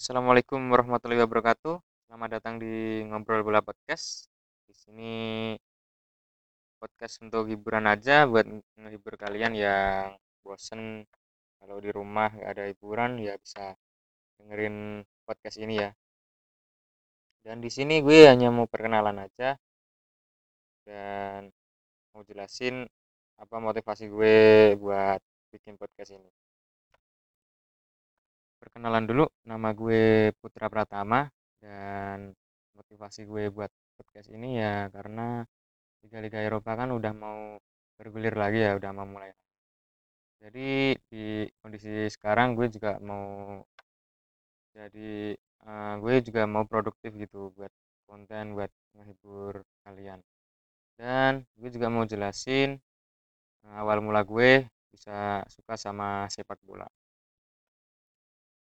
Assalamualaikum warahmatullahi wabarakatuh. Selamat datang di ngobrol bola podcast. Di sini podcast untuk hiburan aja buat menghibur kalian yang bosen kalau di rumah gak ada hiburan ya bisa dengerin podcast ini ya. Dan di sini gue hanya mau perkenalan aja dan mau jelasin apa motivasi gue buat bikin podcast ini perkenalan dulu nama gue Putra Pratama dan motivasi gue buat podcast ini ya karena Liga-Liga Eropa kan udah mau bergulir lagi ya udah mau mulai. Jadi di kondisi sekarang gue juga mau jadi uh, gue juga mau produktif gitu buat konten buat menghibur kalian. Dan gue juga mau jelasin uh, awal mula gue bisa suka sama sepak bola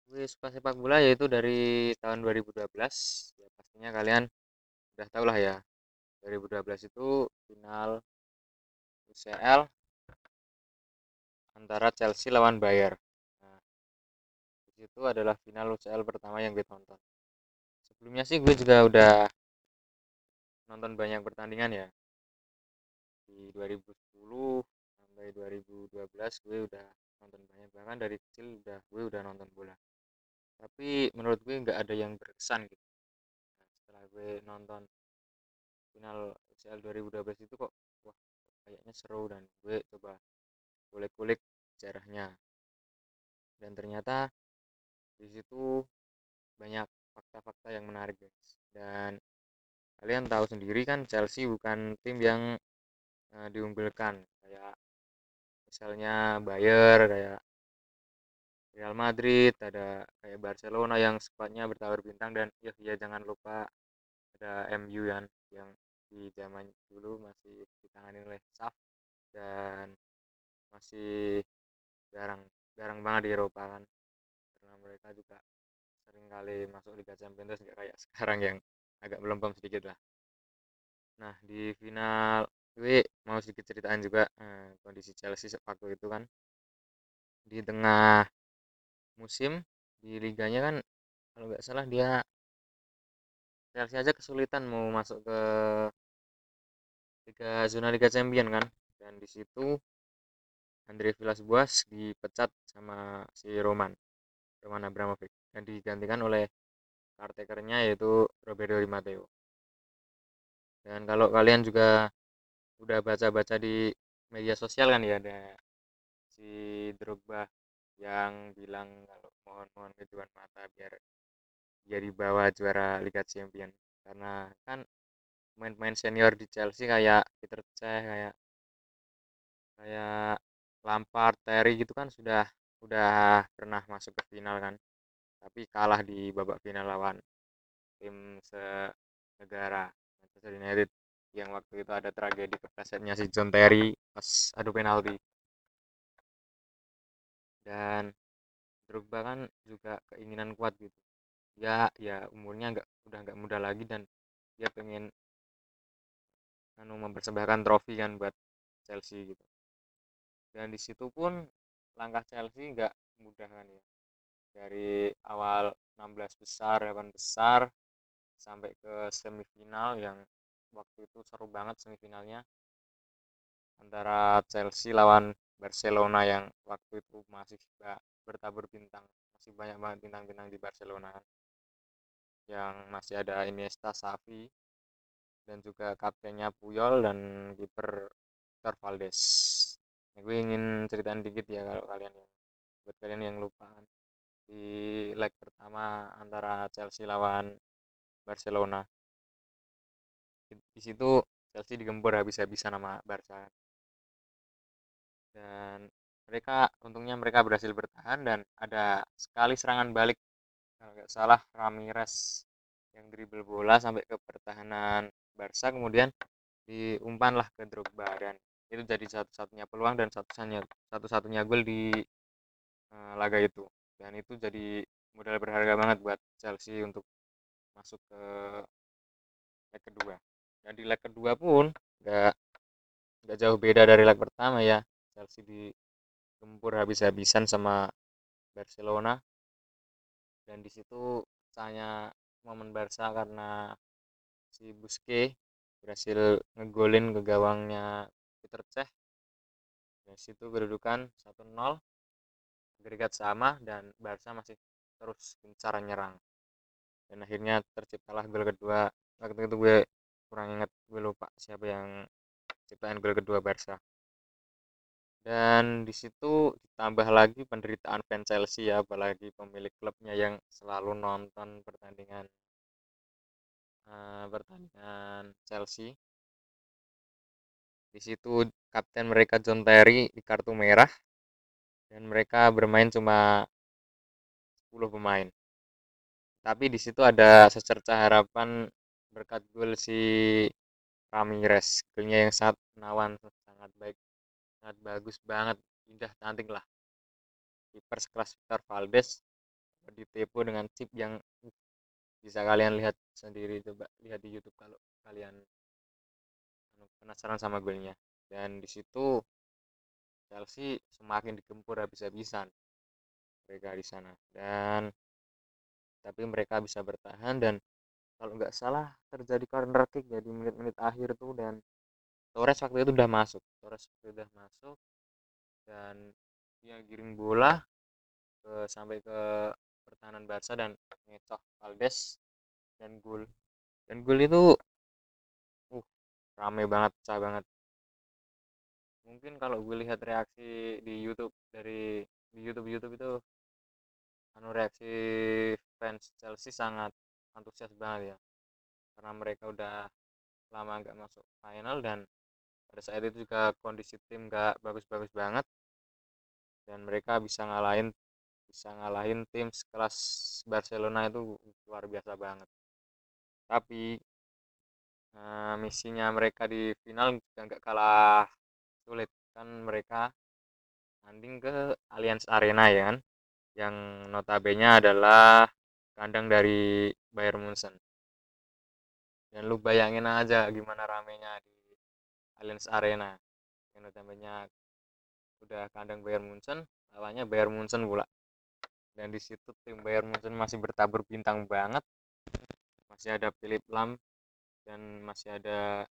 gue suka sepak bola yaitu dari tahun 2012 ya pastinya kalian udah tau lah ya. 2012 itu final UCL antara Chelsea lawan Bayern nah, itu adalah final UCL pertama yang gue tonton. Sebelumnya sih gue juga udah nonton banyak pertandingan ya. Di 2010 sampai 2012 gue udah nonton banyak. Bahkan dari kecil udah gue udah nonton bola tapi menurut gue nggak ada yang berkesan gitu. Nah, setelah gue nonton final UCL 2012 itu kok wah kayaknya seru dan gue coba kulik-kulik sejarahnya. Dan ternyata di situ banyak fakta-fakta yang menarik guys. Dan kalian tahu sendiri kan Chelsea bukan tim yang uh, diunggulkan. Kayak misalnya Bayer kayak Real Madrid, ada kayak Barcelona yang sepatnya bertawar bintang dan ya, ya jangan lupa ada MU kan yang di zaman dulu masih ditangani oleh SAF dan masih jarang jarang banget di Eropa kan. Karena mereka juga sering kali masuk Liga Champions nggak kayak sekarang yang agak melempem sedikit lah. Nah di final gue mau sedikit ceritaan juga eh, kondisi Chelsea waktu itu kan. Di tengah musim di liganya kan kalau nggak salah dia Chelsea aja kesulitan mau masuk ke Liga zona Liga Champion kan. Dan di situ Andre Villas-Boas dipecat sama si Roman Roman Abramovich dan digantikan oleh caretakernya yaitu Roberto Di Matteo. Dan kalau kalian juga udah baca-baca di media sosial kan ya ada si Drogba yang bilang kalau mohon-mohon kejuan mata biar dia dibawa juara Liga Champions. Karena kan main-main senior di Chelsea kayak Peter Cech kayak kayak Lampard, Terry gitu kan sudah udah pernah masuk ke final kan. Tapi kalah di babak final lawan tim senegara Manchester United. Yang waktu itu ada tragedi keplesetnya si John Terry pas adu penalti dan Drogba kan juga keinginan kuat gitu. Ya ya umurnya nggak udah nggak muda lagi dan dia pengen anu mempersembahkan trofi kan buat Chelsea gitu. Dan di situ pun langkah Chelsea nggak mudah kan ya. Dari awal 16 besar 8 besar sampai ke semifinal yang waktu itu seru banget semifinalnya. Antara Chelsea lawan Barcelona yang waktu itu masih bertabur bintang masih banyak banget bintang-bintang di Barcelona. Yang masih ada Iniesta, Xavi dan juga kaptennya Puyol dan kiper Victor Valdes. Nah, gue ingin ceritain dikit ya kalau kalian yang buat kalian yang lupa. Di leg pertama antara Chelsea lawan Barcelona. Di situ Chelsea digempur habis-habisan sama Barca dan mereka untungnya mereka berhasil bertahan dan ada sekali serangan balik. Kalau nggak salah Ramirez yang dribble bola sampai ke pertahanan Barca kemudian diumpanlah ke Drogba dan itu jadi satu-satunya peluang dan satu-satunya satu-satunya gol di uh, laga itu. Dan itu jadi modal berharga banget buat Chelsea untuk masuk ke leg kedua. Dan di leg kedua pun nggak nggak jauh beda dari leg pertama ya Chelsea digempur habis-habisan sama Barcelona. Dan di situ pecahnya momen Barca karena si Busquets berhasil ngegolin ke gawangnya Peter Cech. Dan situ kedudukan 1-0 agregat sama dan Barca masih terus gencar nyerang. Dan akhirnya terciptalah gol kedua. Waktu itu gue kurang ingat gue lupa siapa yang ciptain gol kedua Barca dan di situ ditambah lagi penderitaan fans Chelsea ya apalagi pemilik klubnya yang selalu nonton pertandingan uh, pertandingan Chelsea. Di situ kapten mereka John Terry di kartu merah dan mereka bermain cuma 10 pemain. Tapi di situ ada secerca harapan berkat gol si Ramirez golnya yang sangat menawan sangat baik sangat bagus banget indah cantik lah. Kiper sekelas Victor Valdes ditipu dengan chip yang bisa kalian lihat sendiri coba lihat di YouTube kalau kalian anu, penasaran sama golnya. Dan di situ Chelsea semakin digempur habis-habisan mereka di sana. Dan tapi mereka bisa bertahan dan kalau nggak salah terjadi corner kick ya di menit-menit akhir tuh dan Torres waktu itu udah masuk Torres sudah masuk dan dia giring bola ke sampai ke pertahanan Barca dan ngecoh Valdes dan gol. Dan gol itu uh rame banget pecah banget. Mungkin kalau gue lihat reaksi di YouTube dari di YouTube YouTube itu anu reaksi fans Chelsea sangat antusias banget ya. Karena mereka udah lama nggak masuk final dan pada saat itu juga kondisi tim nggak bagus-bagus banget. Dan mereka bisa ngalahin bisa ngalahin tim sekelas Barcelona itu luar biasa banget. Tapi uh, misinya mereka di final juga nggak kalah sulit. Kan mereka tanding ke Allianz Arena ya kan? Yang notabene adalah kandang dari Bayern Munchen. Dan lu bayangin aja gimana ramenya di Allianz Arena yang notabene udah kandang Bayern Munchen lawannya Bayern Munchen pula. Dan di situ tim Bayern Munchen masih bertabur bintang banget. Masih ada Philip Lam dan masih ada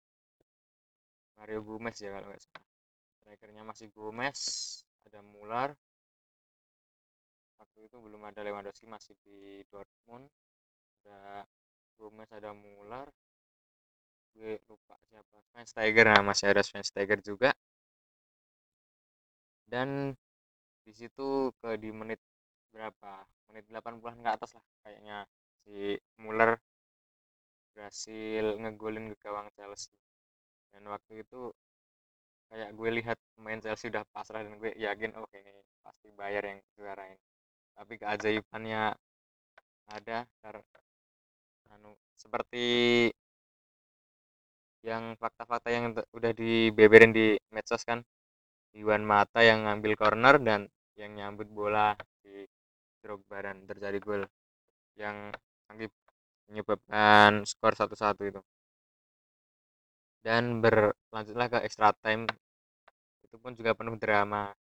Mario Gomez ya kalau nggak salah. Strikernya masih Gomez ada Muller. Waktu itu belum ada Lewandowski masih di Dortmund. Ada Gomez ada Muller. Gue lupa Schweinsteiger nah masih ada Schweinsteiger juga. Dan di situ ke di menit berapa? Menit 80-an ke atas lah kayaknya si Muller berhasil ngegolin ke gawang Chelsea. Dan waktu itu kayak gue lihat pemain Chelsea udah pasrah dan gue yakin oh ini pasti bayar yang juara ini. Tapi keajaibannya ada karena anu seperti yang fakta-fakta yang udah dibeberin di medsos kan. Iwan Mata yang ngambil corner dan yang nyambut bola di Drogba dan terjadi gol yang menyebabkan skor satu-satu itu. Dan berlanjutlah ke extra time. Itu pun juga penuh drama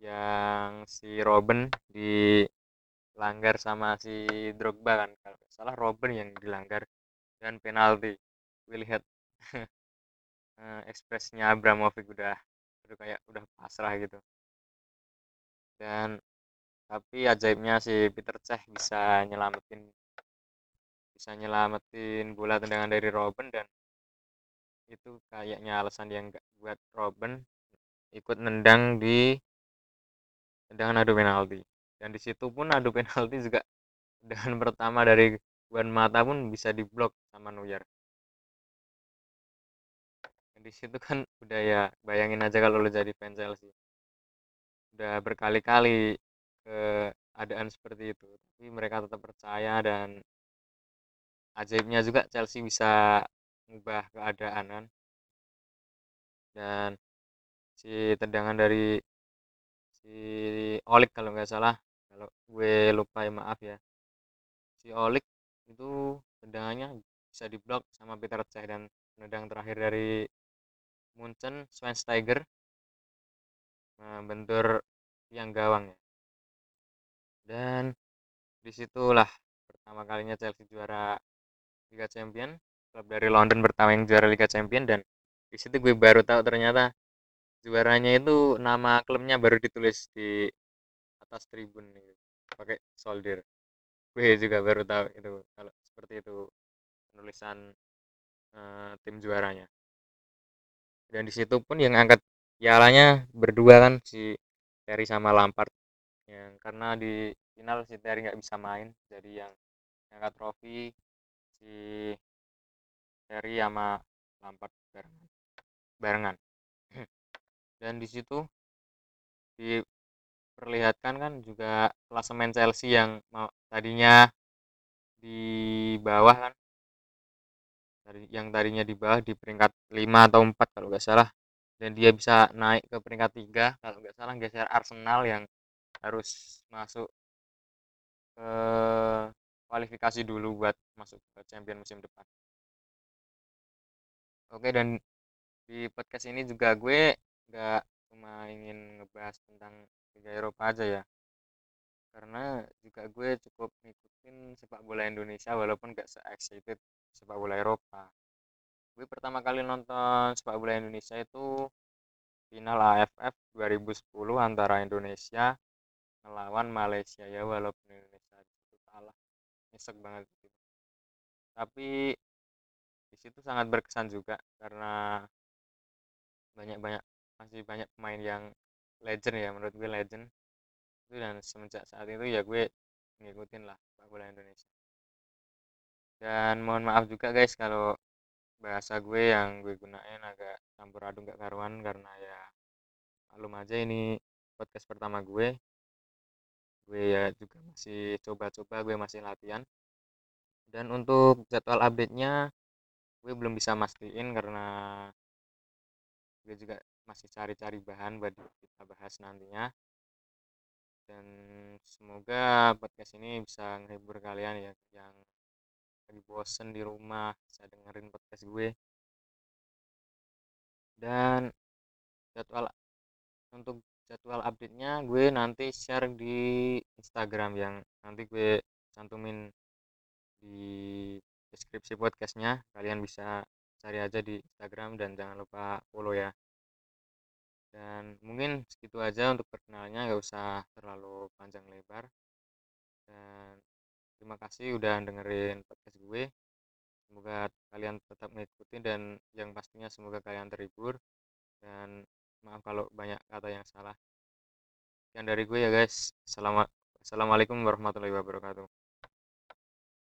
yang si Robin dilanggar sama si Drogba kan. Kalau salah Robin yang dilanggar dan penalti. Gue lihat uh, ekspresinya Abramovich udah udah kayak udah pasrah gitu. Dan tapi ajaibnya si Peter Cech bisa nyelamatin bisa nyelamatin bola tendangan dari Robin dan itu kayaknya alasan yang nggak buat Robin ikut nendang di tendangan adu penalti. Dan di situ pun adu penalti juga dengan pertama dari Juan Mata pun bisa diblok sama Neuer di situ kan udah ya bayangin aja kalau lo jadi fans Chelsea udah berkali-kali keadaan seperti itu tapi mereka tetap percaya dan ajaibnya juga Chelsea bisa mengubah keadaan kan dan si tendangan dari si Olik kalau nggak salah kalau gue lupa ya maaf ya. Si Olik itu tendangannya bisa diblok sama Peter Cech dan tendangan terakhir dari Munchen Schweinsteiger nah, bentur yang gawang ya. Dan di situlah pertama kalinya Chelsea juara Liga Champion klub dari London pertama yang juara Liga Champion dan di situ gue baru tahu ternyata juaranya itu nama klubnya baru ditulis di atas tribun gitu pakai soldier gue juga baru tahu itu kalau seperti itu penulisan uh, tim juaranya dan di situ pun yang angkat pialanya berdua kan si Terry sama Lampard. Yang karena di final si Terry nggak bisa main jadi yang angkat trofi si Terry sama Lampard barengan. Dan di situ diperlihatkan kan juga klasemen Chelsea yang tadinya di bawah kan yang tadinya di bawah di peringkat 5 atau 4 kalau nggak salah. Dan dia bisa naik ke peringkat 3 kalau nggak salah geser Arsenal yang harus masuk ke kualifikasi dulu buat masuk ke champion musim depan. Oke dan di podcast ini juga gue nggak cuma ingin ngebahas tentang Liga Eropa aja ya. Karena juga gue cukup ngikutin sepak bola Indonesia walaupun gak se-excited sepak bola Eropa. Gue pertama kali nonton sepak bola Indonesia itu final AFF 2010 antara Indonesia melawan Malaysia. Ya walaupun Indonesia itu kalah. Nyesek banget gitu. Tapi di situ sangat berkesan juga karena banyak-banyak masih banyak pemain yang legend ya menurut gue legend. Itu dan semenjak saat itu ya gue ngikutin lah sepak bola Indonesia dan mohon maaf juga guys kalau bahasa gue yang gue gunain agak campur aduk gak karuan karena ya maklum aja ini podcast pertama gue. Gue ya juga masih coba-coba gue masih latihan. Dan untuk jadwal update nya gue belum bisa mastiin karena gue juga masih cari-cari bahan buat kita bahas nantinya. Dan semoga podcast ini bisa menghibur kalian ya yang lagi bosen di rumah bisa dengerin podcast gue. Dan jadwal untuk jadwal update nya gue nanti share di Instagram yang nanti gue cantumin di deskripsi podcastnya. Kalian bisa cari aja di Instagram dan jangan lupa follow ya. Dan mungkin segitu aja untuk perkenalannya nggak usah terlalu panjang lebar. Dan terima kasih udah dengerin podcast gue. Semoga kalian tetap mengikuti dan yang pastinya semoga kalian terhibur. Dan maaf kalau banyak kata yang salah. Sekian dari gue ya guys. Assalamualaikum warahmatullahi wabarakatuh